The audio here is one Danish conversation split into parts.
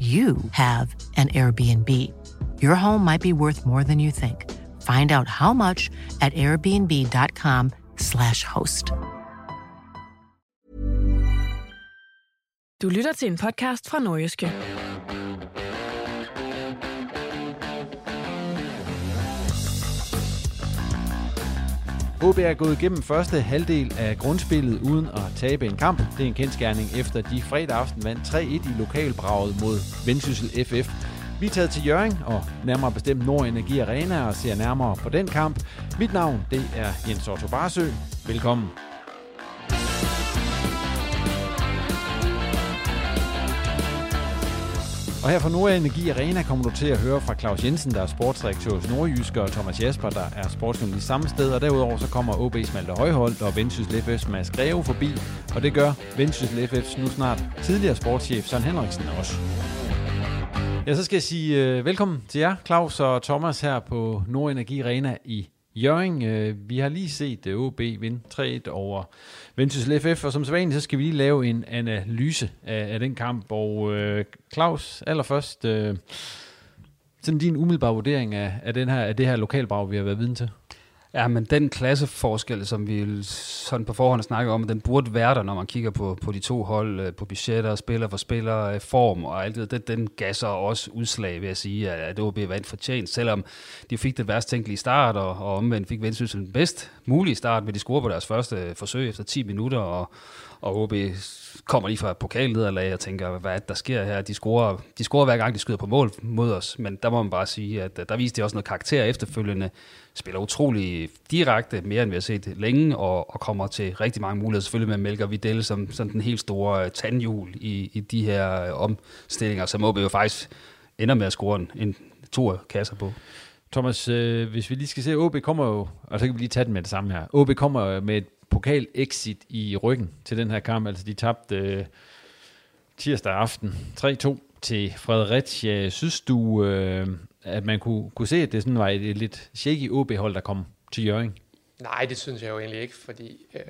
you have an Airbnb. Your home might be worth more than you think. Find out how much at airbnb.com/slash host. Du lytter til en podcast fra Nordjyske. OB er gået igennem første halvdel af grundspillet uden at tabe en kamp. Det er en kendskærning efter de fredag aften vandt 3-1 i lokalbraget mod Vendsyssel FF. Vi er taget til Jørgen og nærmere bestemt Nord Energi Arena og ser nærmere på den kamp. Mit navn det er Jens Otto Barsø. Velkommen. Og her fra Nord Energi Arena kommer du til at høre fra Claus Jensen, der er sportsdirektør hos Nordjyske, og Thomas Jasper, der er sportsjournalist samme sted. Og derudover så kommer OB's Malte Højholdt og Vendsyssel FF's Mads Greve forbi. Og det gør Vendsyssel FF's nu snart tidligere sportschef Søren Henriksen også. Ja, så skal jeg sige øh, velkommen til jer, Claus og Thomas, her på Nord Energi Arena i Jørgen. Øh, vi har lige set øh, OB vinde 3-1 over Vendsyssel FF, og som sædvanligt, så skal vi lige lave en analyse af, af den kamp. Og uh, Claus, allerførst, uh, sådan din umiddelbare vurdering af, af, den her, af det her lokalbrag, vi har været vidne til. Ja, men den klasseforskel, som vi sådan på forhånd snakker om, den burde være der, når man kigger på, på de to hold, øh, på budgetter, spiller for spiller, øh, form og alt det, den, den gasser også udslag, vil jeg sige, at OB vandt fortjent, selvom de fik det værst tænkelige start, og, og omvendt fik Vendsyssel den bedst mulige start, med de score på deres første forsøg efter 10 minutter, og, og OB kommer lige fra et pokallederlag og tænker, hvad er det, der sker her? De scorer, de scorer hver gang, de skyder på mål mod os, men der må man bare sige, at øh, der viste de også noget karakter efterfølgende, spiller utrolig direkte, mere end vi har set længe, og, og kommer til rigtig mange muligheder, selvfølgelig med Melker Videl som sådan den helt store øh, tandhjul i, i de her øh, omstillinger, som OB jo faktisk ender med at score en, en to kasser på. Thomas, øh, hvis vi lige skal se, OB kommer jo, og så kan vi lige tage den med det samme her. OB kommer med et pokal-exit i ryggen til den her kamp. Altså de tabte øh, tirsdag aften 3-2 til Fredericia. Synes du, øh, at man kunne, kunne se, at det sådan var et, et lidt shaky OB-hold, der kom til Jørgen? Nej, det synes jeg jo egentlig ikke, fordi... Øh...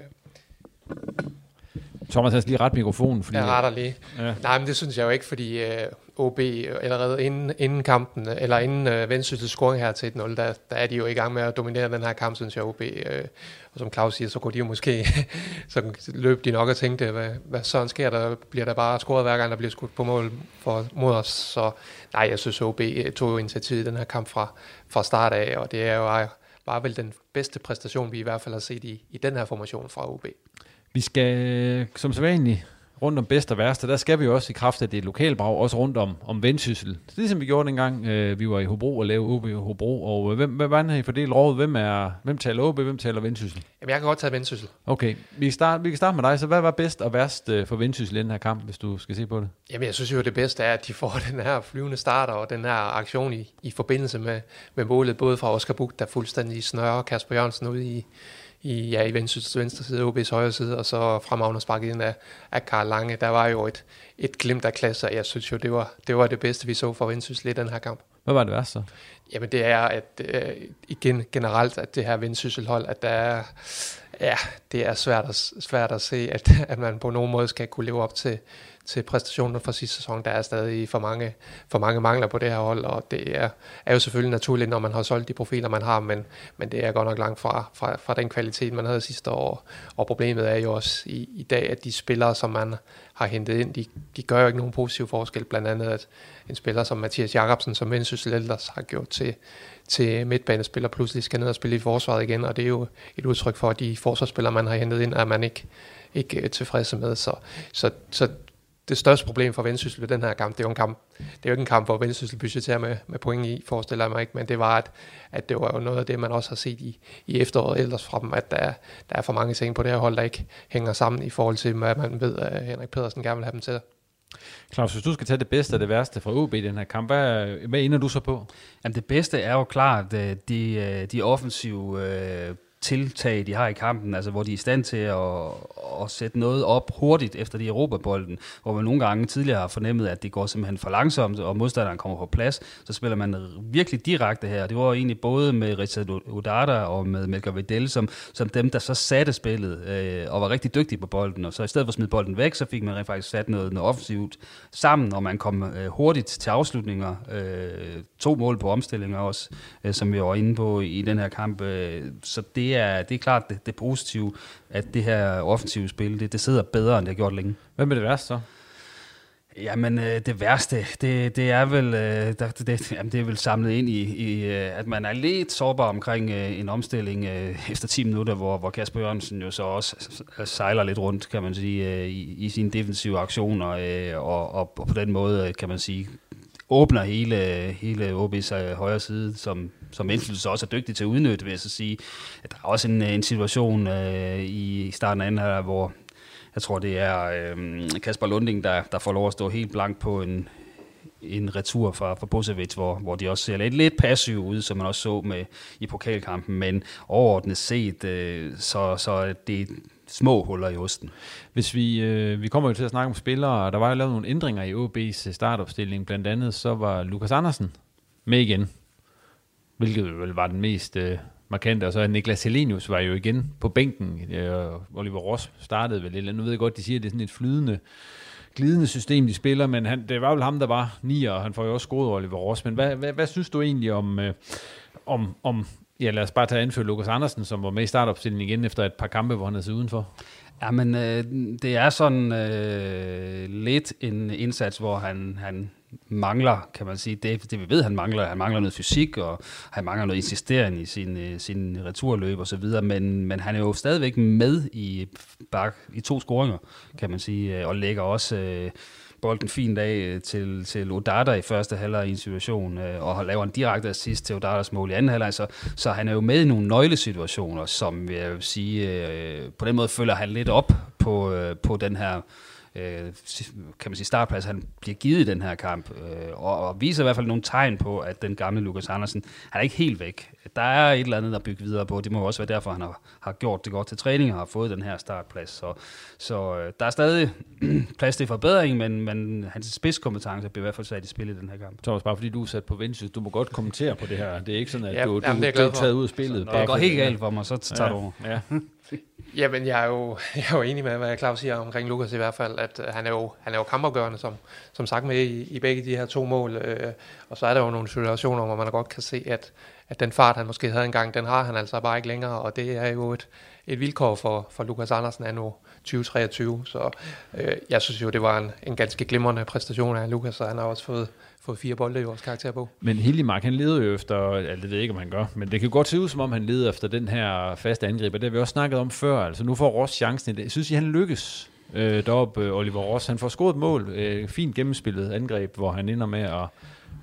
Thomas har lige ret mikrofonen. Fordi, jeg retter lige. Ja. Nej, men det synes jeg jo ikke, fordi øh, OB allerede inden, inden kampen, eller inden øh, Vendsyssels scoring her til 1-0, der, der er de jo i gang med at dominere den her kamp, synes jeg, OB. Øh, og som Claus siger, så kunne de jo måske, så løb de nok og tænkte, hvad, hvad sådan sker der? Bliver der bare scoret hver gang, der bliver skudt på mål for, mod os? Så nej, jeg synes, OB øh, tog jo initiativ i den her kamp fra, fra start af, og det er jo bare vel den bedste præstation, vi i hvert fald har set i, i den her formation fra OB. Vi skal øh, som sædvanligt rundt om bedst og værste, der skal vi jo også i kraft af det lokalbrag, også rundt om, om Vendsyssel. Så ligesom vi gjorde dengang, øh, vi var i Hobro og lavede OB i Hobro. Og øh, hvem, hvordan har I fordelt rådet? Hvem, er, hvem taler OB, hvem taler Vendsyssel? Jamen, jeg kan godt tage Vendsyssel. Okay, vi kan, starte, vi kan starte med dig. Så hvad var bedst og værst øh, for Vendsyssel i den her kamp, hvis du skal se på det? Jamen, jeg synes jo, det bedste er, at de får den her flyvende starter og den her aktion i, i forbindelse med, med målet, både fra Oscar Buch, der fuldstændig snører Kasper Jørgensen ud i, i, ja, i Vendsyssels venstre side, OB's højre side, og så fremragende sparket ind af, af Karl Lange. Der var jo et, et glimt af klasse, og jeg synes jo, det var det, var det bedste, vi så for Vendsyssel i den her kamp. Hvad var det værste så? Jamen det er, at øh, igen generelt, at det her Vendsysselhold, at der er, ja, det er svært at, svært at se, at, at man på nogen måde skal kunne leve op til, til præstationen fra sidste sæson. Der er stadig for mange, for mange mangler på det her hold, og det er, er jo selvfølgelig naturligt, når man har solgt de profiler, man har, men, men det er godt nok langt fra, fra, fra den kvalitet, man havde sidste år. Og problemet er jo også i, i dag, at de spillere, som man har hentet ind, de, de gør jo ikke nogen positiv forskel. Blandt andet, at en spiller som Mathias Jacobsen, som Vendsyssel ellers har gjort til, til midtbanespiller, pludselig skal ned og spille i forsvaret igen, og det er jo et udtryk for, at de forsvarsspillere, man har hentet ind, er man ikke, ikke tilfredse med. Så, så, så det største problem for Vendsyssel ved den her kamp, det er jo en kamp, det er jo ikke en kamp, hvor Vendsyssel budgeterer med, med point i, forestiller jeg mig ikke, men det var, at, at det var jo noget af det, man også har set i, i efteråret ellers fra dem, at der er, der er for mange ting på det her hold, der ikke hænger sammen i forhold til, hvad man ved, at Henrik Pedersen gerne vil have dem til. Claus, hvis du skal tage det bedste og det værste fra OB i den her kamp, hvad, hvad ender du så på? Jamen det bedste er jo klart øh, de, øh, de offensive øh, tiltag, de har i kampen, altså hvor de er i stand til at, at sætte noget op hurtigt efter de Europabolden, hvor man nogle gange tidligere har fornemmet, at det går simpelthen for langsomt, og modstanderen kommer på plads, så spiller man virkelig direkte her. Det var egentlig både med Richard Udada og med Melker Vidal, som, som dem, der så satte spillet øh, og var rigtig dygtige på bolden, og så i stedet for at smide bolden væk, så fik man rent faktisk sat noget, noget offensivt sammen, og man kom øh, hurtigt til afslutninger. Øh, to mål på omstillinger også, øh, som vi var inde på i den her kamp. Øh, så det er, det er klart det, det positive, at det her offensive spil, det, det sidder bedre, end det har gjort længe. Hvad med det værste så? Jamen, øh, det værste, det, det er vel øh, der, det, jamen, det er vel samlet ind i, i øh, at man er lidt sårbar omkring øh, en omstilling øh, efter 10 minutter, hvor, hvor Kasper Jørgensen jo så også sejler lidt rundt, kan man sige, øh, i, i sine defensive aktioner, øh, og, og på den måde, kan man sige, åbner hele, hele OB's øh, højre side, som, som indflydelse også er dygtig til at udnytte, vil jeg så sige. At der er også en, øh, en situation øh, i starten af anden her, hvor jeg tror, det er øh, Kasper Lunding, der, der får lov at stå helt blank på en, en retur fra, fra Bosevic, hvor, hvor de også ser lidt, lidt passive ud, som man også så med i pokalkampen, men overordnet set, øh, så, så det små huller i osten. Hvis vi, øh, vi kommer jo til at snakke om spillere, og der var jo lavet nogle ændringer i OB's startopstilling, blandt andet så var Lukas Andersen med igen, hvilket vel var den mest øh, markante, og så Niklas Helenius var jo igen på bænken, øh, Oliver Ross startede vel lidt, nu ved jeg godt, de siger, at det er sådan et flydende glidende system, de spiller, men han, det var vel ham, der var ni, og han får jo også scoret Oliver Ross. Men hvad, hvad, hvad synes du egentlig om, øh, om, om Ja, lad os bare tage anført Lukas Andersen, som var med i startopstillingen igen efter et par kampe, hvor han havde siddet udenfor. Ja, men øh, det er sådan øh, lidt en indsats, hvor han, han mangler, kan man sige, det, det vi ved, han mangler. Han mangler noget fysik, og han mangler noget insisterende i sin, øh, sin returløb og så videre, men, men han er jo stadigvæk med i, bak, i to scoringer, kan man sige, øh, og lægger også... Øh, bolden fint af øh, til, til Odada i første halvleg i en situation, øh, og laver en direkte assist til Odadas mål i anden halvleg, så, så han er jo med i nogle nøglesituationer, som jeg vil sige, øh, på den måde følger han lidt op på, øh, på den her øh, kan man sige, startplads, han bliver givet i den her kamp, øh, og, og viser i hvert fald nogle tegn på, at den gamle Lukas Andersen, han er ikke helt væk. Der er et eller andet at bygge videre på. Det må også være derfor, han har, har gjort det godt til træning og har fået den her startplads. Så, så øh, der er stadig plads til forbedring, men, men hans spidskompetence bliver i hvert fald sat i spil i den her kamp. Thomas, bare fordi du er sat på Vendsyssel, du må godt kommentere på det her. Det er ikke sådan, at ja, du, jamen, du, det er, du er taget ud af spillet. Så, når det går helt galt for mig, så tager ja, du over. Ja. Jamen, jeg er, jo, jeg er jo enig med, hvad Claus siger omkring Lukas i hvert fald, at øh, han er jo, han er jo kampafgørende, som, som sagt med i, i begge de her to mål. Øh, og så er der jo nogle situationer, hvor man godt kan se, at, at den fart, han måske havde engang, den har han altså bare ikke længere, og det er jo et, et vilkår for, for Lukas Andersen er nu 2023. Så øh, jeg synes jo, det var en, en ganske glimrende præstation af Lukas, og han har også fået, fået fire bolde i vores karakter på. Men Hildemark, han leder jo efter, altså det ved jeg ikke, om han gør, men det kan godt se ud, som om han leder efter den her faste angreb, og det har vi også snakket om før. Altså nu får Ross chancen i det. Jeg synes, at han lykkes øh, deroppe, øh, Oliver Ross. Han får scoret et mål, øh, fint gennemspillet angreb, hvor han ender med at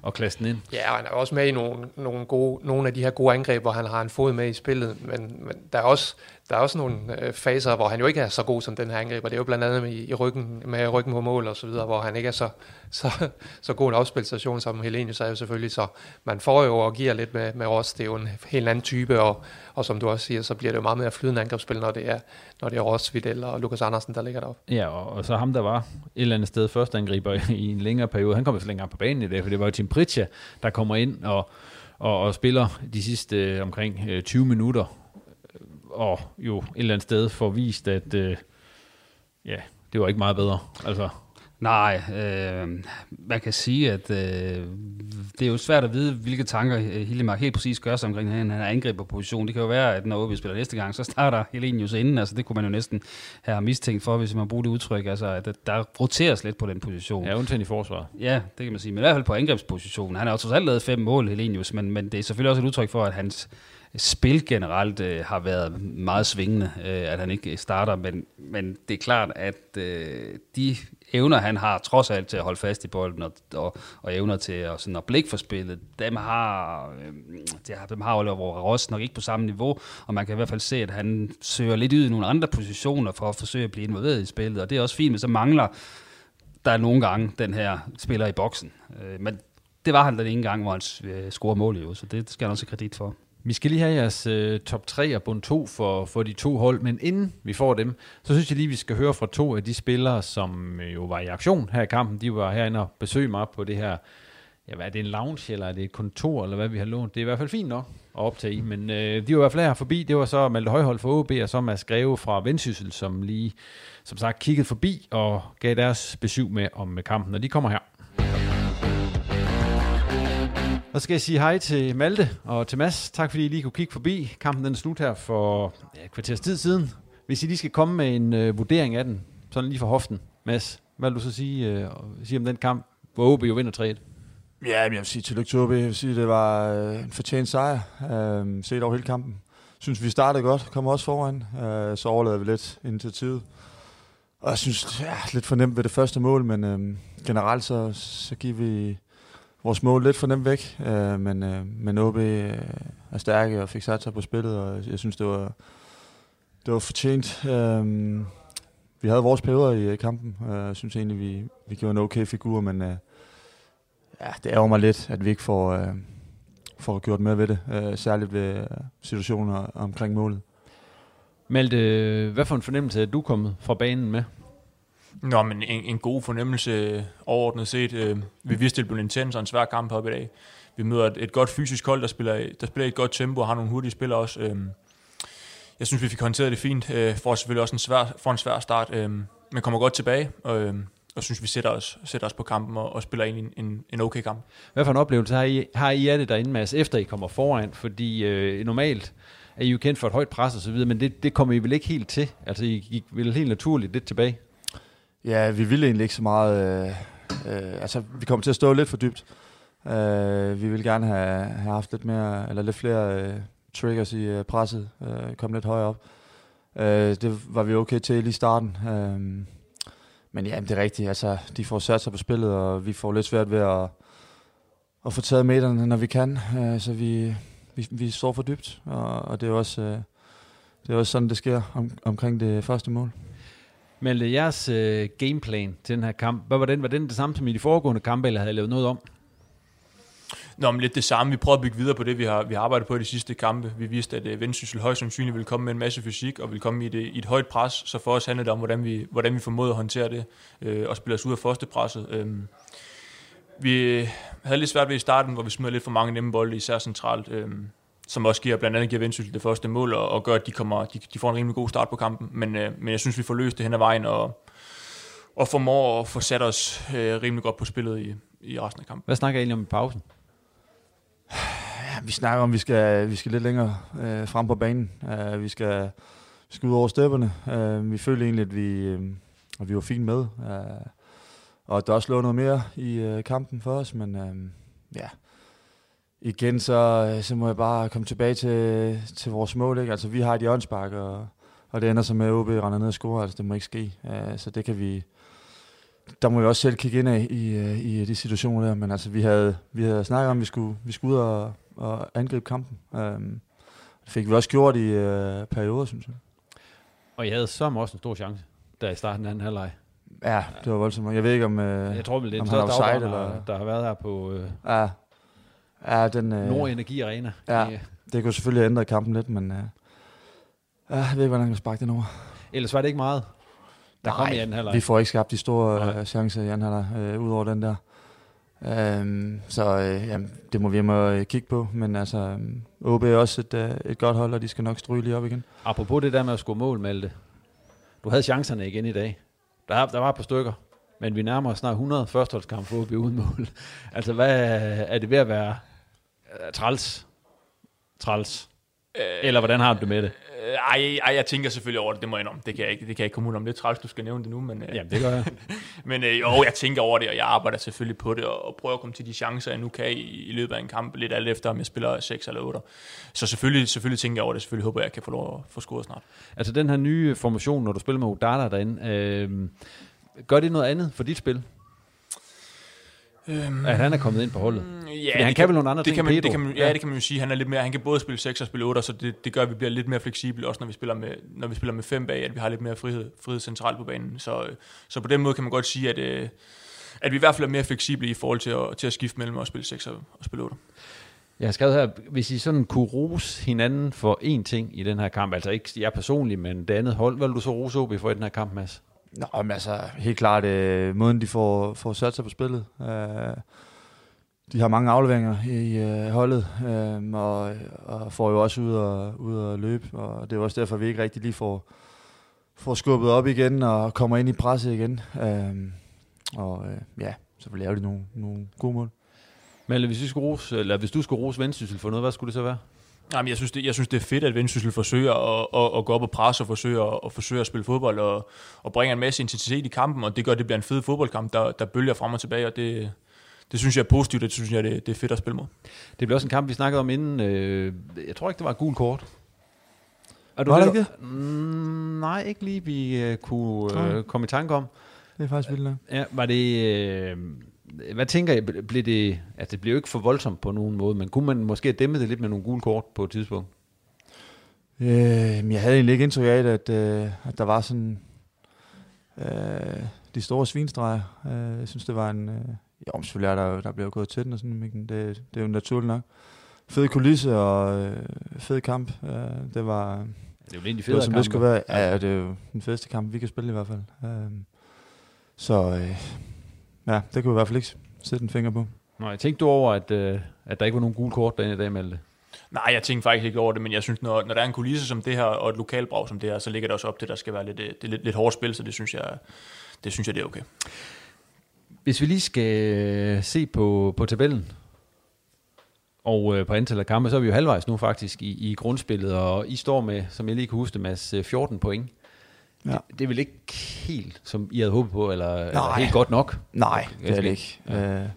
og klasse den ind. Ja, og han er også med i nogle, nogle, gode, nogle af de her gode angreb, hvor han har en fod med i spillet, men, men der, er også, der er også nogle øh, faser, hvor han jo ikke er så god som den her angriber. Det er jo blandt andet i, i ryggen, med ryggen på mål og så videre, hvor han ikke er så, så, så god en afspilstation som Helenius er jo selvfølgelig. Så man får jo og giver lidt med, med Ross. Det er jo en helt anden type, og, og som du også siger, så bliver det jo meget mere flydende angrebsspil, når det er, når det er Ross, Videl og Lukas Andersen, der ligger deroppe. Ja, og, og så ham, der var et eller andet sted første angriber i en længere periode, han kommer så længere på banen i dag, for det var jo Tim Pritja, der kommer ind og, og, og spiller de sidste øh, omkring øh, 20 minutter, og jo et eller andet sted får vist, at øh, ja, det var ikke meget bedre. Altså, Nej, øh, man kan sige, at øh, det er jo svært at vide, hvilke tanker Hillemark helt præcis gør sig omkring den her angriberposition. Det kan jo være, at når OB spiller næste gang, så starter Helenius inden. Altså, det kunne man jo næsten have mistænkt for, hvis man bruger det udtryk. Altså, at der roteres lidt på den position. Ja, undtagen i forsvaret. Ja, det kan man sige. Men i hvert fald på angrebspositionen. Han har jo trods alt lavet fem mål, Helenius, men, men det er selvfølgelig også et udtryk for, at hans spil generelt øh, har været meget svingende, øh, at han ikke starter, men, men det er klart, at øh, de evner, han har trods alt til at holde fast i bolden og, og, og evner til at, sådan at blik for spillet, dem har, øh, det har, dem har Oliver Ross nok ikke på samme niveau, og man kan i hvert fald se, at han søger lidt ud i nogle andre positioner for at forsøge at blive involveret i spillet, og det er også fint, men så mangler der er nogle gange den her spiller i boksen. Øh, men det var han den ene gang, hvor han øh, scorede mål jo, så det skal han også have kredit for. Vi skal lige have jeres øh, top 3 og bund 2 for, for de to hold, men inden vi får dem, så synes jeg lige, vi skal høre fra to af de spillere, som øh, jo var i aktion her i kampen. De var herinde og besøgte mig på det her, ja hvad er det, en lounge, eller er det et kontor, eller hvad vi har lånt. Det er i hvert fald fint nok at optage i, men øh, de var i hvert fald her forbi. Det var så Malte Højhold for OB, og så Mads Greve fra Vendsyssel, som lige, som sagt, kiggede forbi og gav deres besøg med om kampen, og de kommer her. Og så skal jeg sige hej til Malte og til Mads. Tak fordi I lige kunne kigge forbi. Kampen den er slut her for ja, et kvarters tid siden. Hvis I lige skal komme med en øh, vurdering af den, sådan lige for hoften. Mads, hvad vil du så sige, øh, sige om den kamp, hvor OB jo vinder 3-1? Ja, jeg vil sige tillykke til OB. Jeg vil sige, det var øh, en fortjent sejr. Øh, set over hele kampen. Synes vi startede godt, kom også foran. Øh, så overlader vi lidt initiativet. Og jeg synes, ja, lidt for nemt ved det første mål, men øh, generelt så, så giver vi vores mål lidt for nemt væk, øh, men, øh, men OB øh, er stærke og fik sat sig på spillet, og jeg synes, det var, det var fortjent. Øh, vi havde vores perioder i øh, kampen, og jeg synes egentlig, vi, vi gjorde en okay figur, men øh, ja, det ærger mig lidt, at vi ikke får, øh, får gjort mere ved det, øh, særligt ved øh, situationer omkring målet. Malte, hvad for en fornemmelse er du kommet fra banen med? Nå, men en, en god fornemmelse øh, overordnet set. Øh, vi vidste, det blev en intens og en svær kamp op i dag. Vi møder et, et godt fysisk hold, der spiller, der spiller et godt tempo og har nogle hurtige spillere også. Øh, jeg synes, vi fik håndteret det fint. Øh, får selvfølgelig også en svær, for en svær start, øh, men kommer godt tilbage. Og, øh, og synes, vi sætter os, sætter os på kampen og, og spiller en, en, en okay kamp. Hvad for en oplevelse har I, har I af det derinde, Mads, efter I kommer foran? Fordi øh, normalt er I jo kendt for et højt pres og så videre, men det, det kommer I vel ikke helt til? Altså, I gik vel helt naturligt lidt tilbage? Ja, vi ville egentlig ikke så meget... Øh, øh, altså, vi kommer til at stå lidt for dybt. Øh, vi vil gerne have, have haft lidt mere, eller lidt flere øh, triggers i øh, presset, øh, komme lidt højere op. Øh, det var vi okay til lige i starten. Øh, men ja, det er rigtigt. Altså, de får sat sig på spillet, og vi får lidt svært ved at, at få taget meterne, når vi kan. Øh, så vi, vi, vi står for dybt, og, og det er også... Øh, det er også sådan, det sker om, omkring det første mål. Malte, jeres øh, gameplan til den her kamp, hvad var den? Var den det samme som i de foregående kampe, eller havde I lavet noget om? Nå, men lidt det samme. Vi prøver at bygge videre på det, vi har, vi har arbejdet på i de sidste kampe. Vi vidste, at øh, Vendsyssel højst sandsynligt ville komme med en masse fysik, og ville komme i, det, øh, i et højt pres. Så for os handler det om, hvordan vi, hvordan vi formåede at håndtere det, øh, og spille os ud af første presset. Øhm, øh, vi havde lidt svært ved i starten, hvor vi smed lidt for mange nemme bolde, især centralt. Øh, som også giver, blandt andet giver Vendsyssel det første mål, og, og gør, at de, kommer, de, de får en rimelig god start på kampen. Men, øh, men jeg synes, vi får løst det hen ad vejen, og, og formår at få sat os øh, rimelig godt på spillet i, i resten af kampen. Hvad snakker I egentlig om i pausen? Ja, vi snakker om, at vi skal, vi skal lidt længere øh, frem på banen. Uh, vi, skal, vi skal ud over stepperne. Uh, vi følte egentlig, at vi, uh, at vi var fint med. Uh, og der også lå noget mere i uh, kampen for os, men uh, ja, igen, så, så må jeg bare komme tilbage til, til vores mål. Ikke? Altså, vi har et hjørnspark, og, og det ender så med, at OB render ned og scorer. Altså, det må ikke ske. Uh, så det kan vi... Der må vi også selv kigge ind af i, uh, i de situationer der. Men altså, vi havde, vi havde snakket om, at vi skulle, vi skulle ud og, og angribe kampen. Um, det fik vi også gjort i uh, perioder, synes jeg. Og jeg havde så også en stor chance, der i starten af anden halvleg. Ja, det var voldsomt. Jeg ved ikke, om, øh, Jeg tror det er om han er offside, eller... der har været her på øh, Ja, ja den... Øh, Nord Energi Arena. Ja, Ja. det kunne selvfølgelig ændre kampen lidt, men... Øh, jeg ved ikke, hvordan han kan sparke den over. Ellers var det ikke meget, der kom i anden halvleg. vi får ikke skabt de store øh, chancer i anden halvleg, øh, ud over den der. Øhm, så øh, jamen, det må vi må øh, kigge på, men altså, øh, OB er også et, øh, et godt hold, og de skal nok stryge lige op igen. Apropos det der med at score mål, Malte. Du havde chancerne igen i dag. Der, der var et par stykker, men vi nærmer os snart 100 førsteholdskampe for OB uden mål. altså, hvad er det ved at være øh, træls? Træls. Eller hvordan har du det med det? Øh, Ej, ej, jeg tænker selvfølgelig over det, det må jeg indrømme. Det kan jeg ikke, det kan jeg ikke komme ud om. Det er træls, du skal nævne det nu. Men, øh, Jamen, det gør jeg. men øh, jo, jeg tænker over det, og jeg arbejder selvfølgelig på det, og, og prøver at komme til de chancer, jeg nu kan i, i løbet af en kamp, lidt alt efter, om jeg spiller 6 eller 8. Så selvfølgelig, selvfølgelig tænker jeg over det. Selvfølgelig håber jeg, at jeg kan få lov at få scoret snart. Altså, den her nye formation, når du spiller med Udala derinde, øh, gør det noget andet for dit spil? Øhm, At han er kommet ind på holdet? Ja, Fordi han det kan vel nogle andre det ting, kan man, Pedro? det kan man, ja, det kan man jo sige. Han er lidt mere, han kan både spille 6 og spille 8, så det, det gør, at vi bliver lidt mere fleksible, også når vi spiller med, når vi spiller med 5 bag, at vi har lidt mere frihed, frihed centralt på banen. Så, øh, så på den måde kan man godt sige, at, øh, at vi i hvert fald er mere fleksible i forhold til at, til at skifte mellem at spille 6 og, og spille 8. Jeg har skrevet her, hvis I sådan kunne rose hinanden for én ting i den her kamp, altså ikke jeg personligt, men det andet hold, hvad vil du så rose OB for i den her kamp, Mads? Nå, men altså, helt klart, øh, måden de får, får sat sig på spillet. Øh, de har mange afleveringer i øh, holdet, øh, og, og får jo også ud og, ud og løbe, og det er også derfor, vi ikke rigtig lige får, får skubbet op igen og kommer ind i presset igen. Øh, og øh, ja, så laver de nogle, nogle gode mål. Men hvis, vi skulle rose, eller hvis du skulle rose Vendsyssel for noget, hvad skulle det så være? Jamen, jeg, synes, det, jeg synes, det er fedt, at Vendsyssel forsøger at, at, at gå op og presse og forsøger at, at, forsøge at spille fodbold og, og bringer en masse intensitet i kampen, og det gør, at det bliver en fed fodboldkamp, der, der bølger frem og tilbage, og det, det synes jeg er positivt, det synes jeg, det, det er fedt at spille mod. Det blev også en kamp, vi snakkede om inden. Øh, jeg tror ikke, det var et gul kort. Er Var det ikke Mm, nej, ikke lige, vi øh, kunne øh, komme i tanke om. Det er faktisk vildt nok. Ja, var det... Øh, hvad tænker I? Blev det... Altså, det blev jo ikke for voldsomt på nogen måde, men kunne man måske have dæmmet det lidt med nogle gule kort på et tidspunkt? Øh, jeg havde egentlig ikke indtryk af, at, øh, at der var sådan øh, de store svinstreger. Øh, jeg synes, det var en... Øh, jo, selvfølgelig er der, der bliver gået til den og sådan, men det, det er jo naturligt nok. Fed kulisse og øh, fed kamp. Øh, det var... Det er jo egentlig det var, federe som det skulle være. Ja, det er jo den fedeste kamp, vi kan spille i hvert fald. Øh, så øh, ja, det kunne vi i hvert fald ikke sætte en finger på. Nej, tænkte du over, at, øh, at der ikke var nogen gule kort derinde i dag, Malte? Nej, jeg tænkte faktisk ikke over det, men jeg synes, når, når der er en kulisse som det her, og et lokalbrag som det her, så ligger det også op til, at der skal være lidt, øh, det lidt, lidt hårdt spil, så det synes jeg, det synes jeg, det er okay. Hvis vi lige skal se på, på tabellen, og øh, på antallet af kampe, så er vi jo halvvejs nu faktisk i, i grundspillet, og I står med, som jeg lige kan huske det, Mads, øh, 14 point. Ja. Det, det er vel ikke helt, som I havde håbet på, eller, eller Nej. helt godt nok? Nej, det er det ikke. Ja. Øh,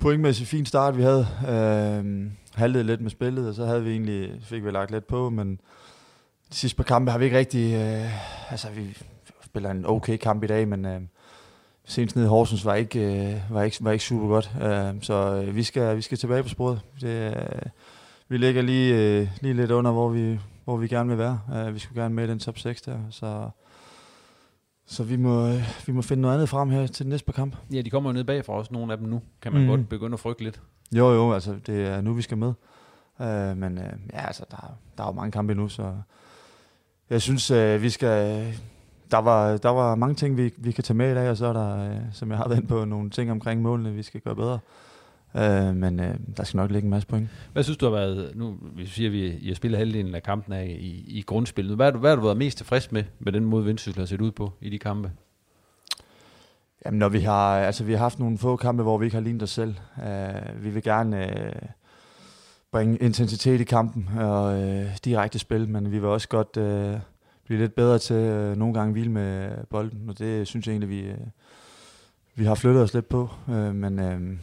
pointmæssigt fin start, vi havde. Øh, haltede lidt med spillet, og så havde vi egentlig, fik vi lagt lidt på, men de sidste par kampe har vi ikke rigtig... Øh, altså, vi spiller en okay kamp i dag, men øh, senest nede i Horsens var ikke, øh, var ikke, var ikke super godt. Øh, så øh, vi, skal, vi skal tilbage på sporet. Det, øh, vi ligger lige, øh, lige lidt under, hvor vi, hvor vi gerne vil være. Øh, vi skulle gerne med i den top 6 der, så... Så vi må, øh, vi må finde noget andet frem her til den næste kamp. Ja, de kommer jo ned bagfra også, nogle af dem nu. Kan man mm. godt begynde at frygte lidt. Jo, jo, altså det er nu, vi skal med. Uh, men uh, ja, altså, der, er- der er jo mange kampe endnu, så jeg synes, uh, vi skal... Der var, der var mange ting, vi, vi kan tage med i dag, og så er der, uh, som jeg har været på, nogle ting omkring målene, vi skal gøre bedre. Uh, men uh, der skal nok ligge en masse point. Hvad synes du har været, nu hvis vi siger, at vi, I har spillet halvdelen af kampen af i, i grundspillet. Hvad har, du, hvad har du været mest tilfreds med, med den måde Vendsyssel har set ud på i de kampe? Jamen, når vi har, altså, vi har haft nogle få kampe, hvor vi ikke har lignet os selv. Uh, vi vil gerne uh, bringe intensitet i kampen og uh, direkte spil, men vi vil også godt uh, blive lidt bedre til uh, nogle gange hvile med bolden, og det synes jeg egentlig, vi, uh, vi har flyttet os lidt på. Uh, men uh,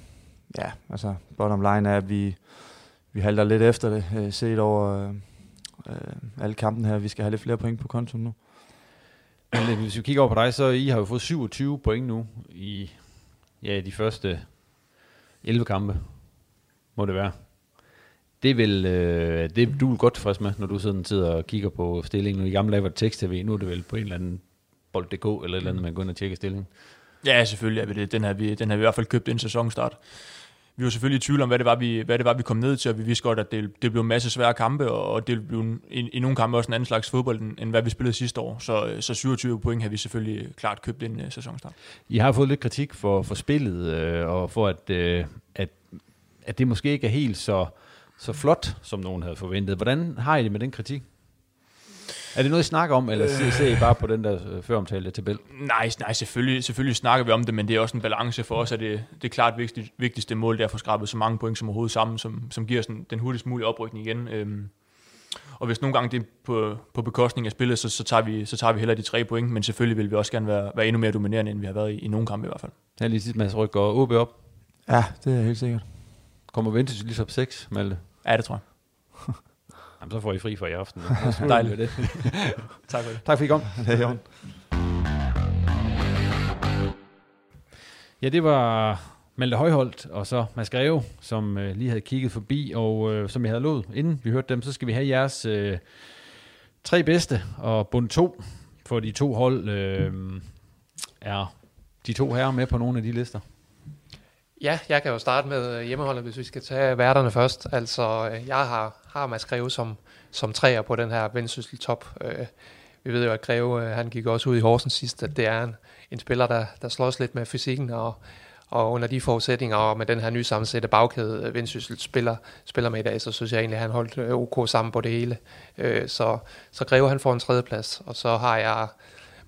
ja, altså, bottom line er, at vi, vi halter lidt efter det, uh, set over uh, uh, alle kampen her. Vi skal have lidt flere point på kontoen nu. Men hvis vi kigger over på dig, så I har jo fået 27 point nu i ja, de første 11 kampe, må det være. Det vil, øh, det du er godt tilfreds med, når du sådan sidder og kigger på stillingen. I gamle dage var det tekst-tv, nu er det vel på en eller anden bold.dk eller et eller andet, man går ind og tjekker stillingen. Ja, selvfølgelig er vi det. Den har vi, den har vi i hvert fald købt en sæsonstart. Vi var selvfølgelig i tvivl om, hvad det var, vi, hvad det var, vi kom ned til, og vi vidste godt, at det, det blev en masse svære kampe, og det blev i, i nogle kampe også en anden slags fodbold, end, end hvad vi spillede sidste år. Så, øh, så 27 point har vi selvfølgelig øh, klart købt en uh, øh, sæsonstart. I har fået lidt kritik for, for spillet, øh, og for at, øh, at, at det måske ikke er helt så, så flot, som nogen havde forventet. Hvordan har I det med den kritik? Er det noget, I snakker om, eller ser, ser I bare på den der øh, føromtalte tabel? Nej, nej selvfølgelig, selvfølgelig snakker vi om det, men det er også en balance for os, at det, det er klart vigtigt, vigtigste mål, det er at få skrabet så mange point som overhovedet sammen, som, som giver os den, den hurtigst mulige oprykning igen. Øhm, og hvis nogle gange det er på, på bekostning af spillet, så, så, tager vi, så tager vi heller de tre point, men selvfølgelig vil vi også gerne være, være endnu mere dominerende, end vi har været i, i nogle kampe i hvert fald. Ja, lige sidst, Mads Ryk går OB op. Ja, det er helt sikkert. Kommer Ventus lige op 6, Malte? Ja, det tror jeg. Jamen, så får I fri for i aften. Dejligt. Det. tak for det. Tak for, I kom. Det er Ja, det var Malte Højholdt og så Mads Greve, som øh, lige havde kigget forbi, og øh, som jeg havde lovet, inden vi hørte dem, så skal vi have jeres øh, tre bedste, og bund to for de to hold øh, er de to herrer med på nogle af de lister. Ja, jeg kan jo starte med øh, hjemmeholdet, hvis vi skal tage værterne først. Altså, øh, jeg har, har Mads Greve som, som træer på den her vendsyssel top. Øh, vi ved jo, at Greve, øh, han gik også ud i Horsens sidst, at det er en, en spiller, der, der slås lidt med fysikken, og, og under de forudsætninger, og med den her nye sammensatte bagkæde, Vendsyssel spiller, spiller med i dag, så synes jeg egentlig, at han holdt OK sammen på det hele. Så, så Greve, han får en tredjeplads, og så har jeg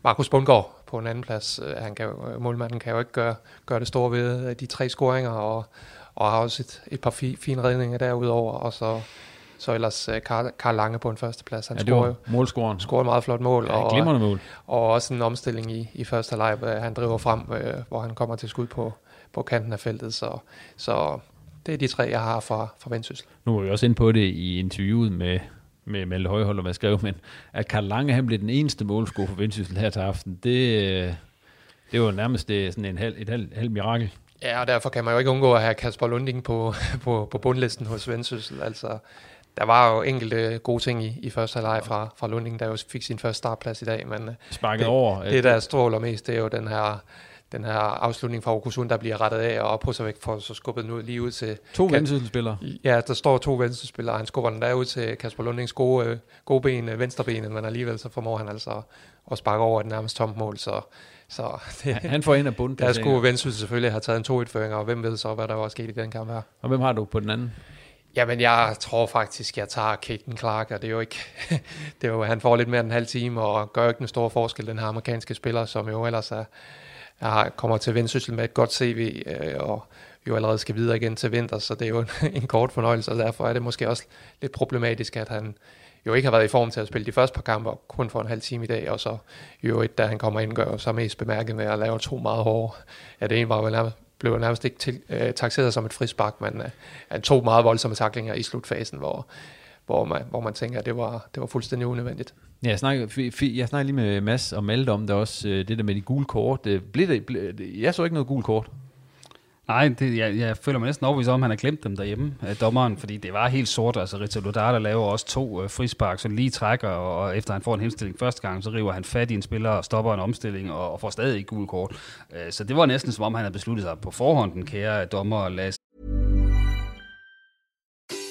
Markus Bundgaard på en anden plads. Han kan jo, målmanden kan jo ikke gøre, gøre det store ved de tre scoringer, og, og har også et, et par fi, fine redninger derudover, og så, så ellers Karl, Karl Lange på en første plads. Han ja, det var målscoren. Scorer et meget flot mål. Ja, og, glimrende mål. Og også en omstilling i, i første halvleg, han driver frem, hvor han kommer til skud på, på kanten af feltet. Så, så det er de tre, jeg har fra, fra Vendsyssel. Nu var vi også inde på det i interviewet med, med Malte Højhold og skrev, men at Karl Lange han blev den eneste målscore for Vendsyssel her til aften, det, det var nærmest det, sådan en halv, et halv, halv mirakel. Ja, og derfor kan man jo ikke undgå at have Kasper Lunding på, på, på bundlisten hos Vendsyssel. Altså, der var jo enkelte gode ting i, i første halvleg fra, fra Lunding, der jo fik sin første startplads i dag. Men Sparket det, over. Det, der stråler mest, det er jo den her den her afslutning fra Okusund, der bliver rettet af, og Pusavik får så skubbet den ud lige ud til... To vendsyssel-spillere. Ja, der står to vendsyssel-spillere, han skubber den der ud til Kasper Lundings gode, øh, gode ben, venstrebenet, men alligevel så formår han altså at sparke over et nærmest tomt mål, så... så det, han får ind af bunden. Der skulle Vendsyssel selvfølgelig have taget en 2-1-føring, og hvem ved så, hvad der var sket i den kamp her. Og hvem har du på den anden? Jamen, jeg tror faktisk, jeg tager Caden Clark, og det er jo ikke... det er jo, han får lidt mere end en halv time, og gør ikke en stor forskel, den her amerikanske spiller, som jo ellers er, jeg kommer til Vendsyssel med et godt CV, øh, og jo allerede skal videre igen til vinter, så det er jo en, en kort fornøjelse, og derfor er det måske også lidt problematisk, at han jo ikke har været i form til at spille de første par kampe, og kun for en halv time i dag, og så jo et, da han kommer ind, gør så mest bemærket med at lave to meget hårde. Ja, det ene var vel nærmest, blev nærmest ikke til, øh, taxeret som et frispark, men øh, han tog meget voldsomme taklinger i slutfasen, hvor, hvor, man, hvor man tænker, at det var, det var fuldstændig unødvendigt. Ja, jeg snakker, jeg snakker lige med Mads og Malte om det også, det der med de gule kort. Blev det, blev, jeg så ikke noget gule kort. Nej, det, jeg, jeg føler mig næsten overbevist om, at han har glemt dem derhjemme, af dommeren, fordi det var helt sort. Altså, Lodar, der laver også to øh, frispark, så lige trækker, og, og efter han får en henstilling første gang, så river han fat i en spiller og stopper en omstilling, og, og får stadig ikke gul kort. Øh, så det var næsten som om, han havde besluttet sig på forhånd, den kære dommer, lad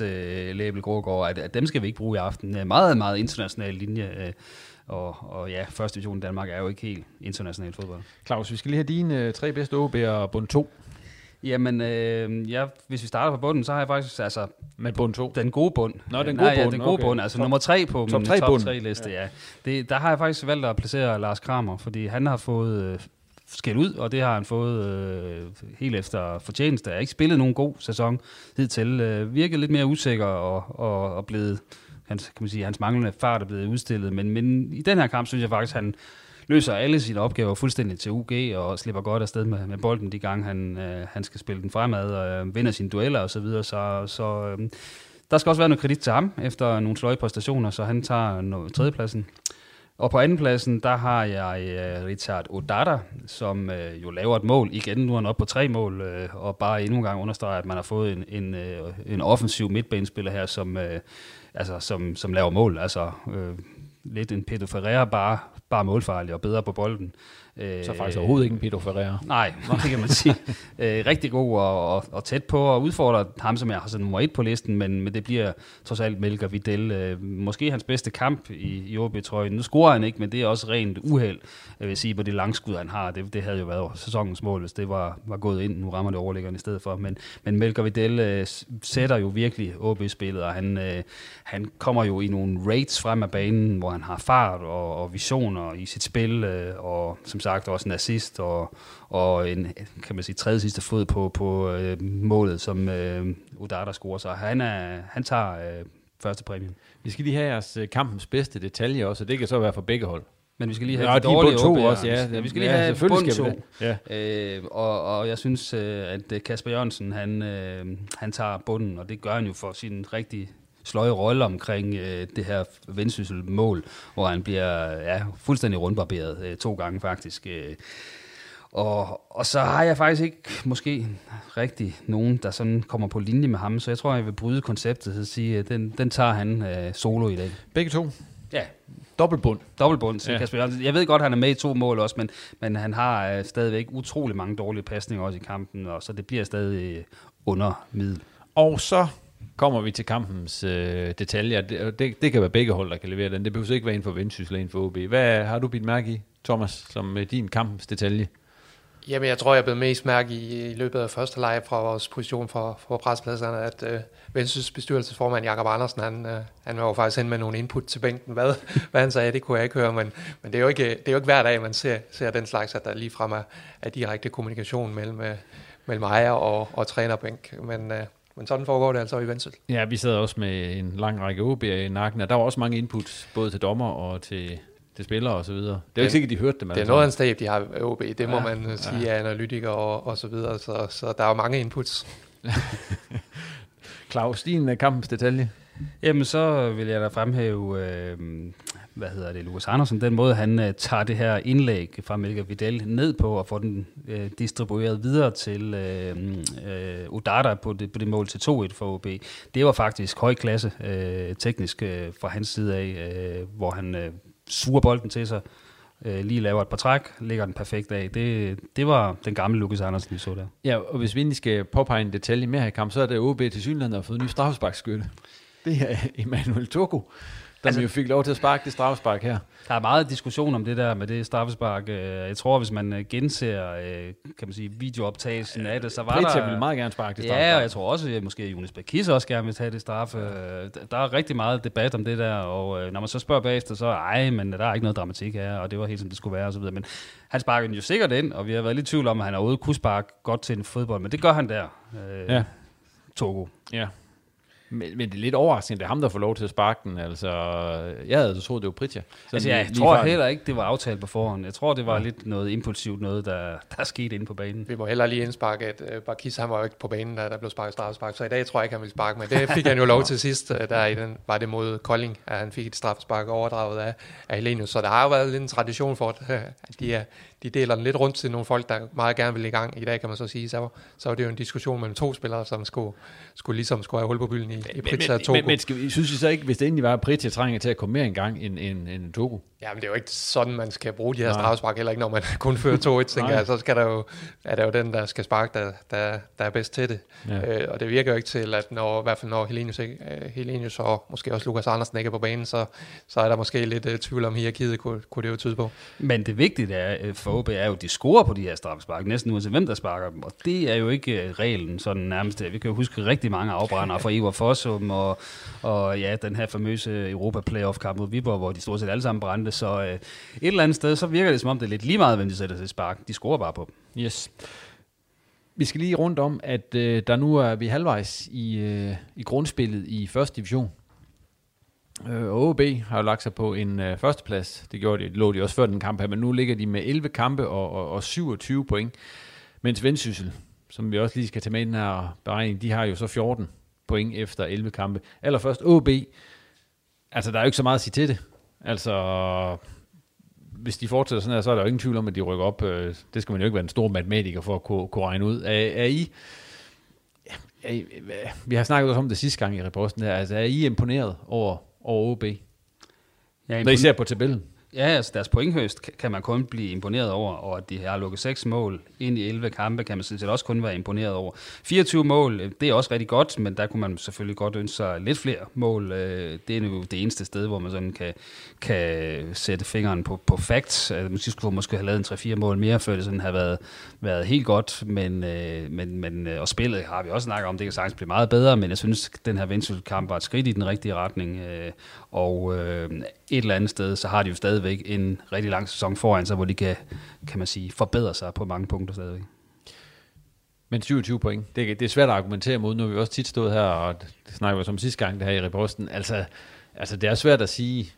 Øh, Label Grågaard, at, at dem skal vi ikke bruge i aften. Meget, meget international linje, øh, og, og ja, første division i Danmark er jo ikke helt international fodbold. Claus, vi skal lige have dine øh, tre bedste OB og bund 2. Jamen, øh, ja, hvis vi starter på bunden, så har jeg faktisk, altså... Med bund 2? Den gode bund. Nå, den gode Nej, bund. Ja, den gode okay. bund, altså top, nummer tre på top min 3 top bund. 3 liste, ja. ja. Det, der har jeg faktisk valgt at placere Lars Kramer, fordi han har fået øh, skæld ud, og det har han fået øh, helt efter fortjeneste. Jeg har ikke spillet nogen god sæson hidtil. Øh, virket lidt mere usikker og, og, og blevet, hans, kan man sige, hans manglende fart er blevet udstillet. Men, men i den her kamp synes jeg faktisk, han løser alle sine opgaver fuldstændig til UG og slipper godt afsted med, med bolden de gange, han, øh, han skal spille den fremad og øh, vinder sine dueller osv. Så, videre. så, så øh, der skal også være noget kredit til ham efter nogle sløje præstationer, så han tager no, tredjepladsen. Og på andenpladsen, der har jeg øh, Richard Odata, som øh, jo laver et mål. Igen, nu er han oppe på tre mål, øh, og bare endnu en gang understreger, at man har fået en, en, en offensiv midtbanespiller her, som, altså, som, som laver mål. Altså lidt en Pedro Ferreira, bare, bare målfarlig og bedre på bolden. Så faktisk overhovedet ikke en Pedro Ferreira. Nej, det kan man sige. øh, rigtig god og, og, og tæt på at udfordre ham, som jeg har sådan nummer et på listen, men, men det bliver trods alt Melker Vidal. Øh, måske hans bedste kamp i, i OB-trøjen. Nu scorer han ikke, men det er også rent uheld, jeg vil sige, på det langskud, han har. Det, det havde jo været sæsonens mål, hvis det var, var gået ind. Nu rammer det overlæggeren i stedet for. Men, men Melker Vidal øh, sætter jo virkelig OB-spillet, og han, øh, han kommer jo i nogle raids frem af banen, hvor han har fart og, og visioner i sit spil, øh, og som sagt også en assist og, og en, kan man sige, tredje sidste fod på, på øh, målet, som øh, Udata scorer. Så han, er, han tager øh, første præmien. Vi skal lige have jeres øh, kampens bedste detalje også, og det kan så være for begge hold. Men vi skal lige have ja, de dårlige to også, ja. ja. Vi skal lige ja, have bund to. Ja. Øh, og, og jeg synes, øh, at Kasper Jørgensen, han, øh, han tager bunden, og det gør han jo for sin rigtig sløje rolle omkring øh, det her vendsyssel mål, hvor han bliver ja, fuldstændig rundbarberet øh, to gange faktisk. Øh. Og, og så har jeg faktisk ikke måske rigtig nogen, der sådan kommer på linje med ham, så jeg tror, jeg vil bryde konceptet og sige, at den, den tager han øh, solo i dag. Begge to? Ja. Dobbeltbund? Dobbeltbund, ja. Kasper Jørgensen. Jeg ved godt, at han er med i to mål også, men, men han har øh, stadigvæk utrolig mange dårlige pasninger også i kampen, og så det bliver stadig øh, under middel. Og så kommer vi til kampens øh, detaljer. Det, det, det kan være begge hold, der kan levere den. Det behøver ikke være en for Vendsyssel eller en for OB. Hvad har du bidt mærke i, Thomas, som øh, din kampens detalje? Jamen, jeg tror, jeg blev mest mærke i, i løbet af første leg fra vores position for, for prespladserne, at øh, Vendsyssels bestyrelsesformand Jakob Andersen, han, øh, han var jo faktisk hen med nogle input til bænken. Hvad, hvad han sagde, det kunne jeg ikke høre, men, men det, er jo ikke, det er jo ikke hver dag, man ser, ser den slags, at der lige frem er, er direkte kommunikation mellem, øh, mellem ejer og, og trænerbænk. Men øh, men sådan foregår det altså i Vendsyssel. Ja, vi sad også med en lang række OB'er i nakken, og der var også mange inputs, både til dommer og til, til spillere og så videre. Det er jo ikke sikkert, de hørte det. Det er noget af en stab, de har OB. Det må ja, man sige ja. af analytikere og, og så videre. Så, så der er jo mange inputs. Claus, din kampens detalje? Jamen, så vil jeg da fremhæve, øh, hvad hedder det, Lukas Andersen, den måde, han øh, tager det her indlæg fra Melker Vidal ned på og får den øh, distribueret videre til øh, øh, Udata på det, på det mål til 2-1 for OB. Det var faktisk høj klasse øh, teknisk øh, fra hans side af, øh, hvor han øh, suger bolden til sig, øh, lige laver et par træk, lægger den perfekt af. Det, det var den gamle Lukas Andersen, vi så der. Ja, og hvis vi egentlig skal påpege en detalje mere her i kamp, så er det OB til synligheden har fået en ny straffesparkskytte. Det er Emmanuel Togo, altså, jo fik lov til at sparke det straffespark her. Der er meget diskussion om det der med det straffespark. Jeg tror, hvis man genser kan man sige, videooptagelsen af det, så var Pritja der... vil meget gerne sparke det straffespark. Ja, og jeg tror også, at måske Jonas Bakis også gerne vil tage det straffe. Der er rigtig meget debat om det der, og når man så spørger bagefter, så ej, men der er ikke noget dramatik her, og det var helt som det skulle være, og så videre. Men han sparker den jo sikkert ind, og vi har været lidt i tvivl om, at han overhovedet kunne sparke godt til en fodbold, men det gør han der. Ja. Togo. Ja. Men, men det er lidt overraskende, det er ham, der får lov til at sparke den. Altså, jeg havde så troet, det var Pritja. Altså, jeg tror farten. heller ikke, det var aftalt på forhånd. Jeg tror, det var ja. lidt noget impulsivt, noget, der, der skete inde på banen. Vi må heller lige indsparke, at uh, Barkis, han var jo ikke på banen, da der blev sparket straffespark. Så i dag tror jeg ikke, han ville sparke, men det fik han jo lov til sidst. Uh, der i den, var det mod Kolding, at han fik et straffespark overdraget af, af Helenius. Så der har jo været lidt en tradition for, at, at de er, de deler den lidt rundt til nogle folk, der meget gerne vil i gang. I dag kan man så sige, så, så var det jo en diskussion mellem to spillere, som skulle, skulle ligesom skulle have hul på bylden i, i Pritja og Togo. Men, men skal synes I så ikke, hvis det endelig var, at Pritja trænger til at komme mere en gang end, end, end Togo? Ja, men det er jo ikke sådan, man skal bruge de her straffespark, heller ikke når man kun fører 2-1, tænker jeg. Så skal der jo, er der jo den, der skal sparke, der, der, der er bedst til det. Ja. Øh, og det virker jo ikke til, at når, i hvert fald når Helenius, ikke, uh, Helenius og måske også Lukas Andersen ikke er på banen, så, så er der måske lidt uh, tvivl om hierarkiet, kunne, kunne det jo tyde på. Men det vigtige er, for OB er jo, at de scorer på de her straffespark, næsten uanset hvem der sparker dem. Og det er jo ikke øh, reglen sådan nærmest. Vi kan jo huske rigtig mange afbrændere fra Ivar Fossum, og, og ja, den her famøse Europa Playoff kamp mod Viborg, hvor de stort set alle sammen brændte. Så øh, et eller andet sted, så virker det som om, det er lidt lige meget, hvem de sætter til spark. De scorer bare på dem. Yes. Vi skal lige rundt om, at øh, der nu er vi halvvejs i, øh, i grundspillet i første division. Øh, OB har jo lagt sig på en øh, førsteplads. Det gjorde de, lå de også før den kamp her, men nu ligger de med 11 kampe og, og, og 27 point. Mens Vendsyssel, som vi også lige skal tage med i den her beregning, de har jo så 14 point efter 11 kampe. Allerførst OB. Altså, der er jo ikke så meget at sige til det. Altså, hvis de fortsætter sådan her, så er der jo ingen tvivl om, at de rykker op. Øh, det skal man jo ikke være en stor matematiker for at kunne, kunne regne ud. Er, er I... Er I, vi har snakket også om det sidste gang i reposten her. Altså, er I imponeret over, over OB? Ja, Når I ser på tabellen. Ja, altså deres pointhøst kan man kun blive imponeret over, og at de har lukket seks mål ind i 11 kampe, kan man sådan set også kun være imponeret over. 24 mål, øh, det er også rigtig godt, men der kunne man selvfølgelig godt ønske sig lidt flere mål. Øh, det er jo det eneste sted, hvor man sådan kan, kan sætte fingeren på, på facts. Altså, man måske skulle måske have lavet en 3-4 mål mere, før det sådan har været, været helt godt, men, øh, men, men, og spillet har vi også snakket om, det kan sagtens blive meget bedre, men jeg synes, den her Vendsyssel-kamp var et skridt i den rigtige retning, og øh, et eller andet sted, så har de jo stadigvæk en rigtig lang sæson foran sig, hvor de kan, kan man sige, forbedre sig på mange punkter stadigvæk. Men 27 point, det, det er svært at argumentere mod. Nu har vi også tit stået her, og det snakker vi som sidste gang, det her i reposten. Altså, altså, det er svært at sige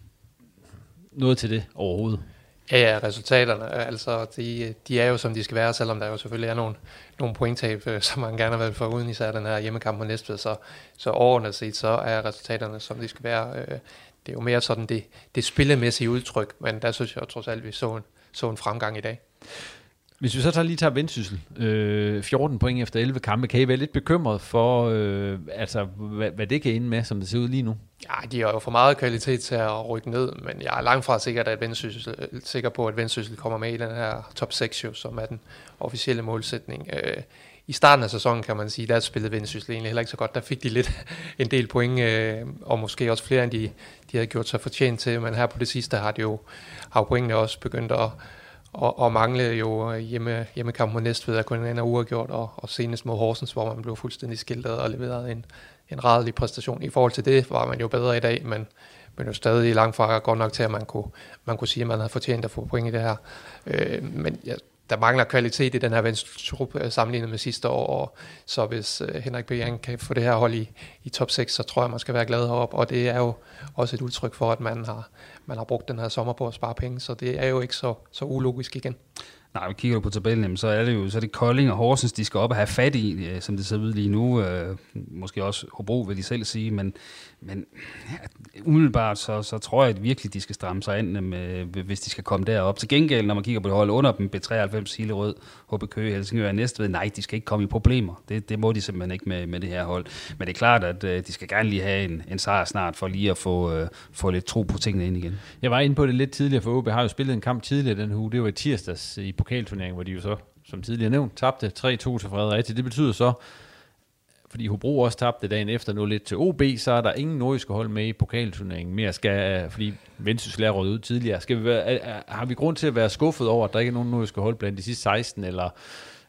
noget til det overhovedet. Ja, ja, resultaterne, altså, de, de er jo som de skal være, selvom der jo selvfølgelig er nogle, nogle pointtab, øh, som man gerne har været for uden især den her hjemmekamp på Næstved, så, så overordnet set, så er resultaterne, som de skal være. Øh, det er jo mere sådan det, det spillemæssige udtryk, men der synes jeg trods alt, vi så en, så en fremgang i dag. Hvis vi så tager lige tager vendsyssel, øh, 14 point efter 11 kampe, kan I være lidt bekymret for, øh, altså, hvad, hvad det kan ende med, som det ser ud lige nu? Ja, de har jo for meget kvalitet til at rykke ned, men jeg er langt fra sikker, at vendsyssel, sikker på, at vendsyssel kommer med i den her top 6, jo, som er den officielle målsætning. Øh, i starten af sæsonen, kan man sige, der spillede Vendsyssel egentlig heller ikke så godt. Der fik de lidt en del point, øh, og måske også flere, end de, de havde gjort sig fortjent til. Men her på det sidste har de jo har pointene også begyndt at, og, og manglede jo øh, hjemme, hjemmekamp mod Næstved, at kun en af uafgjort, og, og senest mod Horsens, hvor man blev fuldstændig skiltet og leveret en, en rædelig præstation. I forhold til det var man jo bedre i dag, men, men jo stadig langt fra godt nok til, at man kunne, man kunne sige, at man havde fortjent at få point i det her. Øh, men jeg der mangler kvalitet i den her venstretrup øh, sammenlignet med sidste år, og så hvis øh, Henrik B. kan få det her hold i, i top 6, så tror jeg, man skal være glad heroppe, og det er jo også et udtryk for, at man har, man har brugt den her sommer på at spare penge, så det er jo ikke så, så ulogisk igen. Nej, vi kigger du på tabellen, så er det jo så er det Kolding og Horsens, de skal op og have fat i, øh, som det ser ud lige nu. Øh, måske også Hobro, vil de selv sige, men, men ja, umiddelbart så, så tror jeg at virkelig, de skal stramme sig ind, øh, med, hvis de skal komme derop. Til gengæld, når man kigger på det hold under dem, B93, Hillerød, HB Køge, Helsingør og Næstved, nej, de skal ikke komme i problemer. Det, det må de simpelthen ikke med, med det her hold. Men det er klart, at de skal gerne lige have en, en sejr snart, for lige at få, øh, få lidt tro på tingene ind igen. Jeg var inde på det lidt tidligere, for OB har jo spillet en kamp tidligere den uge. Det var i tirsdags i pokalturneringen, hvor de jo så, som tidligere nævnt, tabte 3-2 til Fredericia. Det betyder så, fordi Hobro også tabte dagen efter nu lidt til OB, så er der ingen nordiske hold med i pokalturneringen mere, skal, øh, fordi Vendsyssel er ud tidligere. Skal vi være, er, har vi grund til at være skuffet over, at der ikke er nogen nordiske hold blandt de sidste 16, eller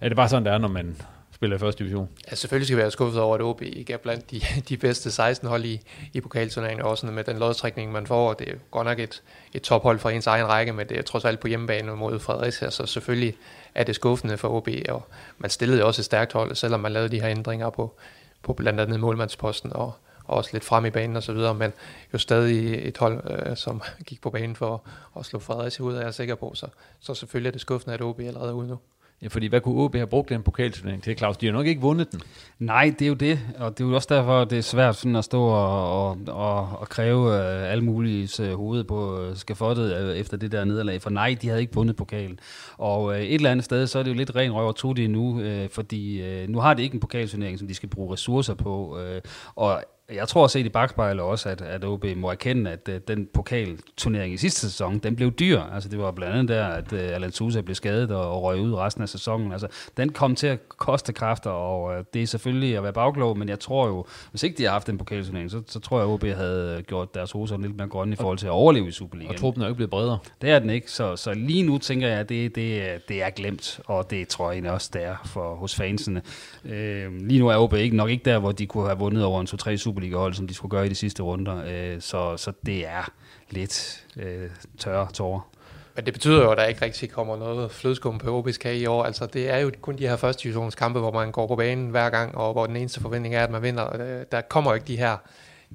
er det bare sådan, der er, når man spiller i første division? Ja, selvfølgelig skal vi være skuffet over, at OB ikke er blandt de, de bedste 16 hold i, i pokalturneringen, også med den lodtrækning, man får. Det er godt nok et, et tophold fra ens egen række, men det er trods alt på hjemmebane mod Fredericia, så selvfølgelig er det skuffende for OB, og man stillede jo også et stærkt hold, selvom man lavede de her ændringer på, på blandt andet målmandsposten og, og også lidt frem i banen og så videre, men jo stadig et hold, øh, som gik på banen for at slå Fredericia ud, er jeg sikker på, så, så selvfølgelig er det skuffende, at OB allerede er ude nu. Ja, fordi hvad kunne OB have brugt den pokalturnering til, Claus? De har nok ikke vundet den. Nej, det er jo det, og det er jo også derfor, det er svært sådan at stå og, og, og, og kræve uh, alle mulige uh, øh, hoved på uh, skafottet uh, efter det der nederlag, for nej, de havde ikke vundet pokalen. Og uh, et eller andet sted, så er det jo lidt ren røv og to det nu, uh, fordi uh, nu har de ikke en pokalturnering, som de skal bruge ressourcer på, uh, og jeg tror set i bagspejlet også, at, at OB må erkende, at uh, den pokalturnering i sidste sæson, den blev dyr. Altså det var blandt andet der, at uh, Alan Sousa blev skadet og, og røg ud resten af sæsonen. Altså den kom til at koste kræfter, og uh, det er selvfølgelig at være bagklog, men jeg tror jo, hvis ikke de har haft den pokalturnering, så, så tror jeg, at OB havde gjort deres hoser lidt mere grønne i forhold til at overleve i Superligaen. Og truppen er jo ikke blevet bredere. Det er den ikke, så, så lige nu tænker jeg, at det, det, det er glemt, og det tror jeg også, det er for, hos fansene. Uh, lige nu er OB ikke, nok ikke der, hvor de kunne have vundet over en 2-3 Superliga Superliga-hold, som de skulle gøre i de sidste runder. Øh, så, så det er lidt øh, tørre tårer. Men det betyder jo, at der ikke rigtig kommer noget flødeskum på OB's kage i år. Altså, det er jo kun de her første divisionskampe, hvor man går på banen hver gang, og hvor den eneste forventning er, at man vinder. Øh, der kommer jo ikke de her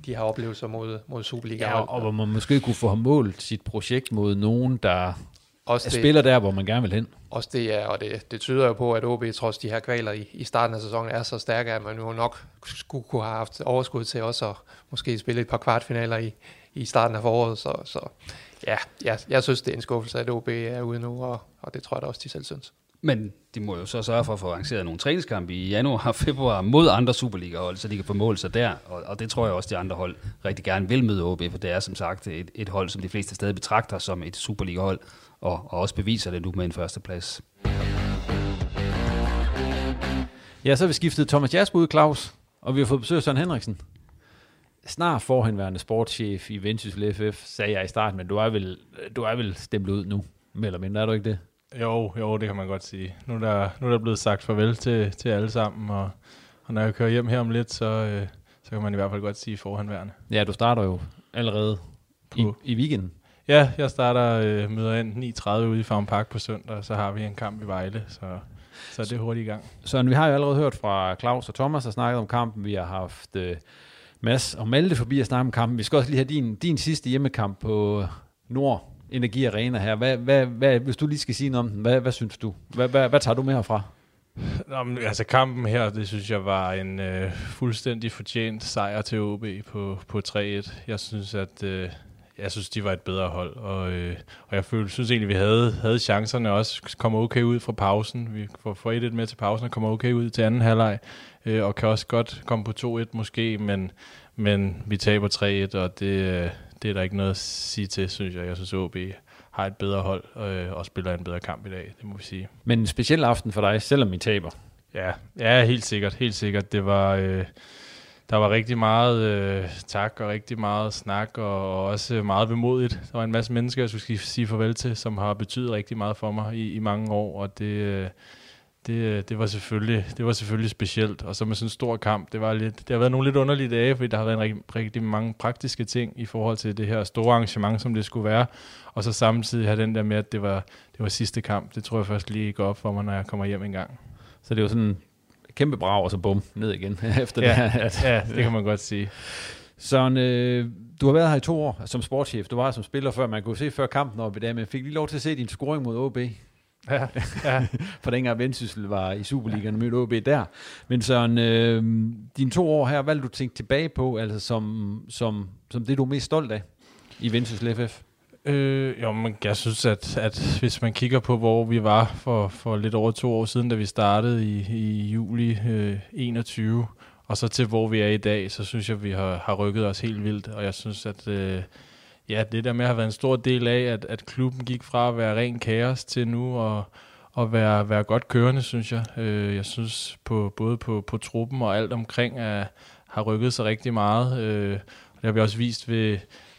de her oplevelser mod, mod Superliga. Ja, og, hvor man måske kunne få ham målt sit projekt mod nogen, der også det, spiller der, hvor man gerne vil hen. Også det, ja, og det, det tyder jo på, at OB trods de her kvaler i, i starten af sæsonen er så stærke, at man jo nok skulle kunne have haft overskud til også at måske spille et par kvartfinaler i, i starten af foråret. Så, så ja, jeg, jeg synes, det er en skuffelse, at OB er ude nu, og, og det tror jeg da også, de selv synes. Men de må jo så sørge for at få arrangeret nogle træningskampe i januar og februar mod andre Superliga-hold, så de kan få mål sig der. Og, og det tror jeg også, de andre hold rigtig gerne vil møde OB, for det er som sagt et, et hold, som de fleste stadig betragter som et Superliga-hold, og, og også beviser det nu med en førsteplads. Ja, så har vi skiftet Thomas Jasper ud, Claus, og vi har fået besøg af Søren Henriksen. Snart forhenværende sportschef i Vendsyssel FF, sagde jeg i starten, men du er vel, du er vel stemt ud nu, mere eller mindre, er du ikke det? Jo, jo, det kan man godt sige. Nu er der, nu er der blevet sagt farvel til, til alle sammen, og, og når jeg kører hjem her om lidt, så, øh, så kan man i hvert fald godt sige forhenværende. Ja, du starter jo allerede på, i, i weekenden. Ja, jeg starter øh, møder ind 9.30 ude i Farm Park på søndag, og så har vi en kamp i Vejle, så, så det er hurtigt i gang. Så vi har jo allerede hørt fra Claus og Thomas, der snakket om kampen. Vi har haft øh, Mads og Malte forbi at snakke om kampen. Vi skal også lige have din, din sidste hjemmekamp på Nord Energi Arena her. Hvad, hvad, hvad, hvis du lige skal sige noget om den, hvad, hvad synes du? Hvad, hvad, hvad tager du med herfra? Nå, men, altså kampen her, det synes jeg var en øh, fuldstændig fortjent sejr til OB på, på 3-1. Jeg synes, at øh, jeg synes, de var et bedre hold, og, øh, og jeg følte, synes egentlig, vi havde, havde chancerne også, kom okay ud fra pausen. Vi får, får 1 med til pausen og kommer okay ud til anden halvleg, øh, og kan også godt komme på 2-1 måske, men, men vi taber 3-1, og det, det er der ikke noget at sige til, synes jeg. Jeg synes, OB har et bedre hold øh, og spiller en bedre kamp i dag, det må vi sige. Men en speciel aften for dig, selvom I taber? Ja, ja helt sikkert, helt sikkert. Det var... Øh, der var rigtig meget øh, tak og rigtig meget snak og også meget vemodigt. Der var en masse mennesker, jeg skulle sige farvel til, som har betydet rigtig meget for mig i, i mange år, og det, øh, det, øh, det, var selvfølgelig, det var selvfølgelig specielt. Og så med sådan en stor kamp, det, var lidt, det har været nogle lidt underlige dage, fordi der har været en rigtig, rigtig mange praktiske ting i forhold til det her store arrangement, som det skulle være. Og så samtidig have den der med, at det var, det var sidste kamp. Det tror jeg først lige går op for mig, når jeg kommer hjem en gang. Så det var sådan kæmpe brag, og så bum, ned igen efter ja, det her. At, ja, det kan man godt sige. Sådan, øh, du har været her i to år som sportschef. Du var som spiller før. Man kunne se før kampen op i dag, men fik lige lov til at se din scoring mod OB. Ja, ja. For dengang Vendsyssel var i Superligaen og mødte OB der. Men sådan, øh, dine to år her, hvad vil du tænke tilbage på, altså som, som, som det, du er mest stolt af i Vendsyssel FF? Øh, jo, men jeg synes, at, at hvis man kigger på, hvor vi var for, for lidt over to år siden, da vi startede i, i juli øh, 21, og så til hvor vi er i dag, så synes jeg, at vi har, har rykket os helt vildt. Og jeg synes, at øh, ja, det der med at have været en stor del af, at, at klubben gik fra at være ren kaos til nu og, og være, være godt kørende, synes jeg. Øh, jeg synes på, både på, på truppen og alt omkring er, har rykket sig rigtig meget. Øh, det har vi også vist ved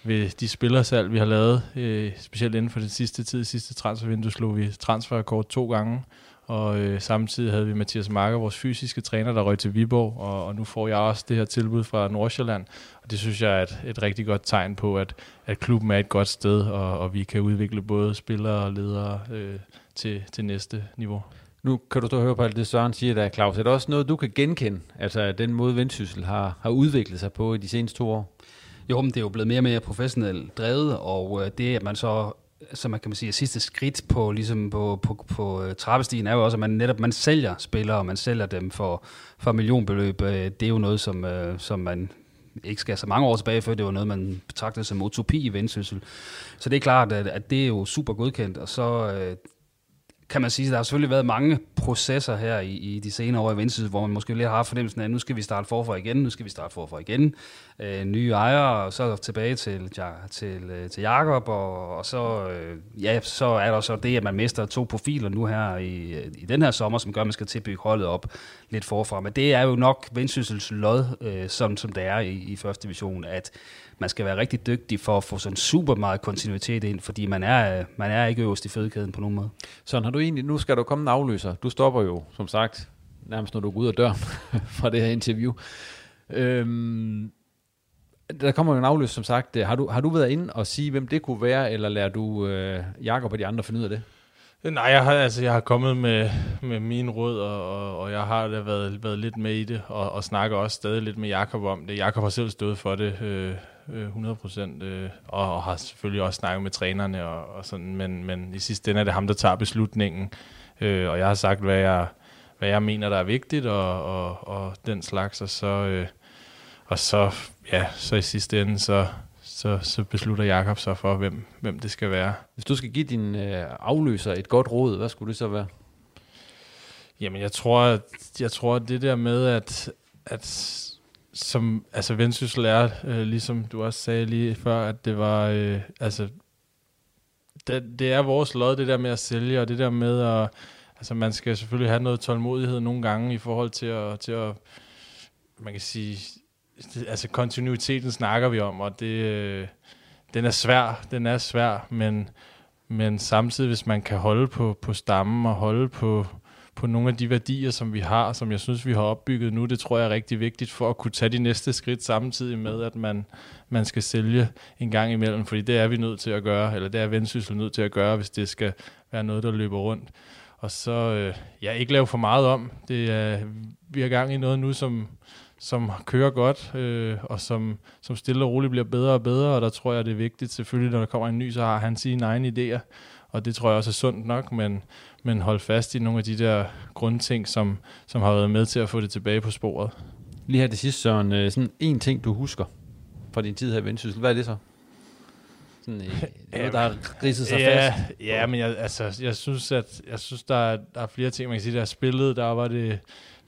ved de spillersalg, vi har lavet, øh, specielt inden for den sidste tid, sidste transfervindue, slog vi transferrekord to gange, og øh, samtidig havde vi Mathias Marker, vores fysiske træner, der røg til Viborg, og, og nu får jeg også det her tilbud fra Nordsjælland, og det synes jeg er et, et rigtig godt tegn på, at, at klubben er et godt sted, og, og vi kan udvikle både spillere og ledere øh, til, til næste niveau. Nu kan du stå og høre på alt det, Søren siger der, Claus. Er det også noget, du kan genkende, altså den måde Vendsyssel har, har udviklet sig på i de seneste to år? Jo, men det er jo blevet mere og mere professionelt drevet, og øh, det, at man så som man kan man sige, sidste skridt på, ligesom på, på, på øh, trappestigen er jo også, at man netop man sælger spillere, og man sælger dem for, for millionbeløb. Øh, det er jo noget, som, øh, som man ikke skal så mange år tilbage, før det var noget, man betragtede som utopi i vendsyssel. Så det er klart, at, at det er jo super godkendt, og så kan man sige, at der har selvfølgelig været mange processer her i, i de senere år i Vendsyssel, hvor man måske lige har haft fornemmelsen af, at nu skal vi starte forfra igen, nu skal vi starte forfra igen. Øh, nye ejere, og så tilbage til, ja, til, øh, til Jakob, og, og så, øh, ja, så er der så det, at man mister to profiler nu her i, i den her sommer, som gør, at man skal tilbygge holdet op lidt forfra. Men det er jo nok Vendsyssels lod, øh, som, som det er i, i første division, at man skal være rigtig dygtig for at få sådan super meget kontinuitet ind, fordi man er, man er ikke øverst i fødekæden på nogen måde. Så har du egentlig, nu skal du komme en afløser. Du stopper jo, som sagt, nærmest når du går ud af døren fra det her interview. Øhm, der kommer jo en afløs, som sagt. Har du, har du været inde og sige, hvem det kunne være, eller lader du øh, Jakob og de andre finde ud af det? Nej, jeg har, altså, jeg har kommet med, med min råd, og, og, og jeg har da været, været lidt med i det, og, og snakker også stadig lidt med Jakob om det. Jakob har selv stået for det øh, 100 procent, øh, og, og har selvfølgelig også snakket med trænerne, og, og sådan, men, men i sidste ende er det ham, der tager beslutningen, øh, og jeg har sagt, hvad jeg, hvad jeg mener, der er vigtigt, og, og, og den slags, og så, øh, og så, ja, så i sidste ende, så, så, så beslutter Jakob sig for, hvem, hvem det skal være. Hvis du skal give din øh, afløser et godt råd, hvad skulle det så være? Jamen, jeg tror, at, jeg tror, at det der med, at, at som, altså Vendsyssel er, øh, ligesom du også sagde lige før, at det var, øh, altså, det, det er vores lod, det der med at sælge, og det der med at, altså man skal selvfølgelig have noget tålmodighed nogle gange i forhold til at, til at man kan sige, altså kontinuiteten snakker vi om, og det, øh, den er svær, den er svær, men, men samtidig, hvis man kan holde på, på stammen og holde på, på nogle af de værdier, som vi har, som jeg synes, vi har opbygget nu, det tror jeg er rigtig vigtigt for at kunne tage de næste skridt samtidig med, at man, man skal sælge en gang imellem, fordi det er vi nødt til at gøre, eller det er Vendsyssel nødt til at gøre, hvis det skal være noget, der løber rundt. Og så, øh, ja, ikke lave for meget om. Det er, vi har gang i noget nu, som, som kører godt, øh, og som, som stille og roligt bliver bedre og bedre, og der tror jeg, det er vigtigt. Selvfølgelig, når der kommer en ny, så har han sine egne idéer, og det tror jeg også er sundt nok, men, men hold fast i nogle af de der grundting, som, som har været med til at få det tilbage på sporet. Lige her til sidst, Søren, øh, sådan en ting, du husker fra din tid her i Vendsyssel, hvad er det så? Sådan, øh, noget, der har ridset sig ja, fast? Ja, men jeg, altså, jeg synes, at jeg synes, der er, der er flere ting, man kan sige, der er spillet, der var det,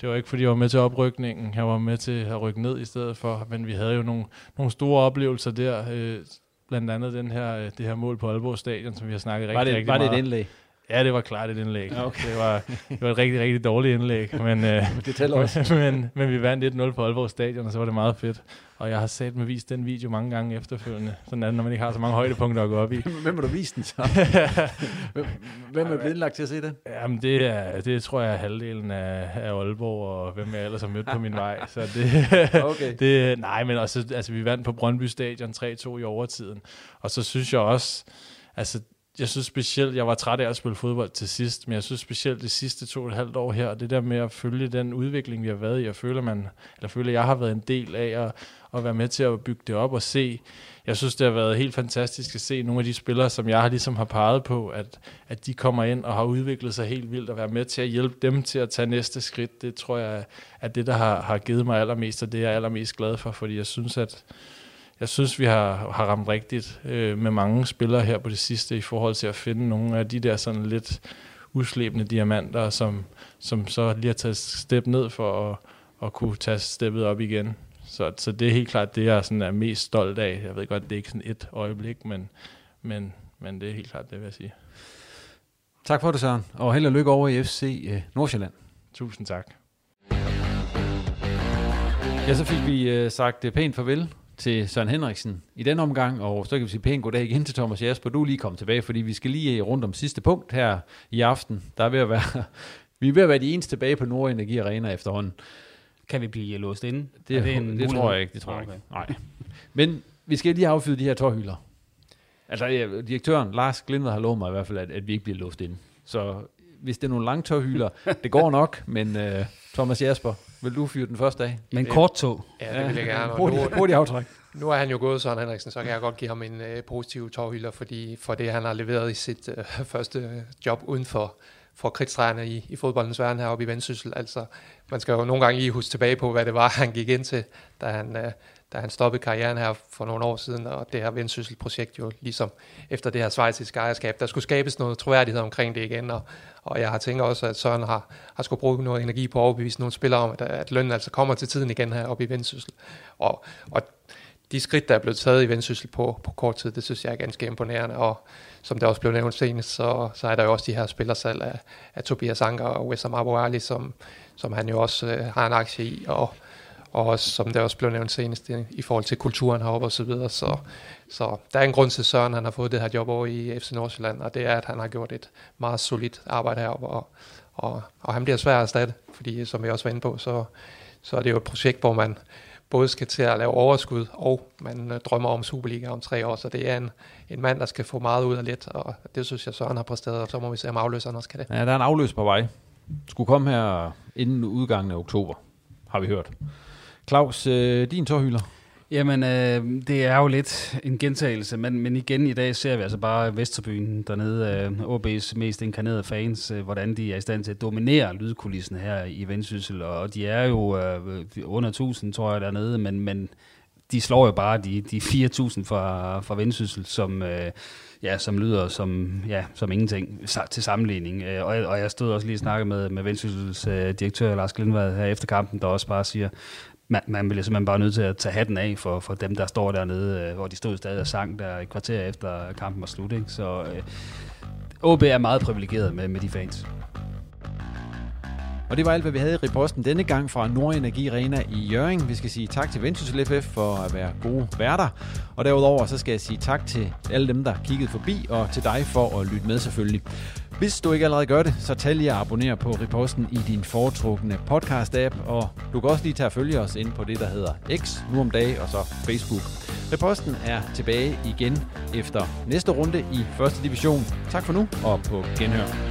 det var ikke, fordi jeg var med til oprykningen. Jeg var med til at rykke ned i stedet for. Men vi havde jo nogle, nogle store oplevelser der. Øh, blandt andet den her, øh, det her mål på Aalborg Stadion, som vi har snakket var rigtig, det, rigtig var meget det et indlæg? Ja, det var klart et indlæg. Okay. Det, var, det var et rigtig, rigtig dårligt indlæg. Men, øh, det tæller også. men, men vi vandt 1-0 på Aalborg Stadion, og så var det meget fedt. Og jeg har sat med vist den video mange gange efterfølgende. Sådan det, når man ikke har så mange højdepunkter at gå op i. Hvem har du vist den så? hvem, hvem er blevet indlagt til at se den? Jamen, det, er, det tror jeg er halvdelen af, af Aalborg, og hvem jeg ellers har mødt på min vej. Så det, Okay. det, nej, men også, altså, vi vandt på Brøndby Stadion 3-2 i overtiden. Og så synes jeg også, altså, jeg synes specielt, jeg var træt af at spille fodbold til sidst, men jeg synes specielt de sidste to og et halvt år her, det der med at følge den udvikling, vi har været i, jeg føler, man, eller føler, jeg har været en del af at, at være med til at bygge det op og se. Jeg synes, det har været helt fantastisk at se nogle af de spillere, som jeg har ligesom har peget på, at, at de kommer ind og har udviklet sig helt vildt, og være med til at hjælpe dem til at tage næste skridt. Det tror jeg er det, der har, har givet mig allermest, og det er jeg allermest glad for, fordi jeg synes, at jeg synes, vi har, har ramt rigtigt øh, med mange spillere her på det sidste i forhold til at finde nogle af de der sådan lidt uslæbende diamanter, som, som så lige har taget step ned for at, at kunne tage steppet op igen. Så, så det er helt klart det, jeg sådan er mest stolt af. Jeg ved godt, det er ikke sådan et øjeblik, men, men, men det er helt klart det, vil jeg sige. Tak for det, Søren. Og held og lykke over i FC øh, Nordsjælland. Tusind tak. Ja, så fik vi øh, sagt øh, pænt farvel til Søren Henriksen i den omgang, og så kan vi sige pænt goddag igen til Thomas Jasper. Du er lige kommet tilbage, fordi vi skal lige rundt om sidste punkt her i aften. Der er ved at være, vi er ved at være de eneste tilbage på Nordenergi Arena efterhånden. Kan vi blive låst inde? Det, Er det, en det mulighed? tror jeg ikke, det tror jeg Okay. ikke. Nej. Men vi skal lige affyde de her tårhylder. Altså, direktøren, Lars Glindved, har lovet mig i hvert fald, at, at vi ikke bliver låst inde. Så hvis det er nogle lange tårhylder, det går nok, men uh, Thomas Jasper, vil du fyre den første af? Men kort tog. Ja, det vil jeg gerne. Og Hurtigt, hurtigt aftræk. Nu er han jo gået, Søren Henriksen, så kan jeg godt give ham en øh, positiv tårhylder, fordi for det, han har leveret i sit øh, første øh, job uden for, for kridtstregerne i, i fodboldens verden heroppe i Vendsyssel. Altså, man skal jo nogle gange lige huske tilbage på, hvad det var, han gik ind til, da han, øh, da han stoppede karrieren her for nogle år siden, og det her Vendsyssel-projekt jo ligesom efter det her svejsiske ejerskab, der skulle skabes noget troværdighed omkring det igen, og, og jeg har tænkt også, at Søren har, har skulle bruge noget energi på at overbevise nogle spillere om, at, at lønnen altså kommer til tiden igen her oppe i Vendsyssel. Og, og de skridt, der er blevet taget i Vendsyssel på, på kort tid, det synes jeg er ganske imponerende, og som det også blev nævnt senest, så, så er der jo også de her spillersalg af, af Tobias Anker og Wessam Abu Ali, som, som han jo også øh, har en aktie i, og, og også, som det også blev nævnt senest, i, forhold til kulturen heroppe og så videre. Så, så der er en grund til, Søren han har fået det her job over i FC Nordsjælland, og det er, at han har gjort et meget solidt arbejde heroppe, og, og, og han bliver svær at erstatte, fordi som vi også var inde på, så, så er det jo et projekt, hvor man, både skal til at lave overskud, og man øh, drømmer om Superliga om tre år. Så det er en, en mand, der skal få meget ud af lidt, og det synes jeg, Søren har præsteret, og så må vi se, om afløseren også kan det. Ja, der er en afløs på vej. Skulle komme her inden udgangen af oktober, har vi hørt. Claus, øh, din tårhyler? Jamen, øh, det er jo lidt en gentagelse, men, men igen i dag ser vi altså bare Vesterbyen dernede, øh, OB's mest inkarnerede fans, øh, hvordan de er i stand til at dominere lydkulissen her i Vendsyssel, og de er jo øh, under 1000, tror jeg, dernede, men, men de slår jo bare de, de 4.000 fra, fra Vendsyssel, som, øh, ja, som lyder som, ja, som ingenting til sammenligning. Øh, og, og jeg stod også lige og snakkede med, med Vendsyssels øh, direktør Lars Glindvad her efter kampen, der også bare siger, man, man bliver simpelthen bare nødt til at tage hatten af for, for dem, der står dernede, øh, hvor de stod stadig og sang der et kvarter efter kampen var slut. Ikke? Så øh, OB er meget privilegeret med, med de fans. Og det var alt, hvad vi havde i reposten denne gang fra Nordenergi Arena i Jørgen. Vi skal sige tak til Vendsyssel FF for at være gode værter. Og derudover så skal jeg sige tak til alle dem, der kiggede forbi, og til dig for at lytte med selvfølgelig. Hvis du ikke allerede gør det, så tag lige at abonnere på Reposten i din foretrukne podcast-app, og du kan også lige tage og følge os ind på det, der hedder X nu om dagen, og så Facebook. Reposten er tilbage igen efter næste runde i første division. Tak for nu, og på genhør.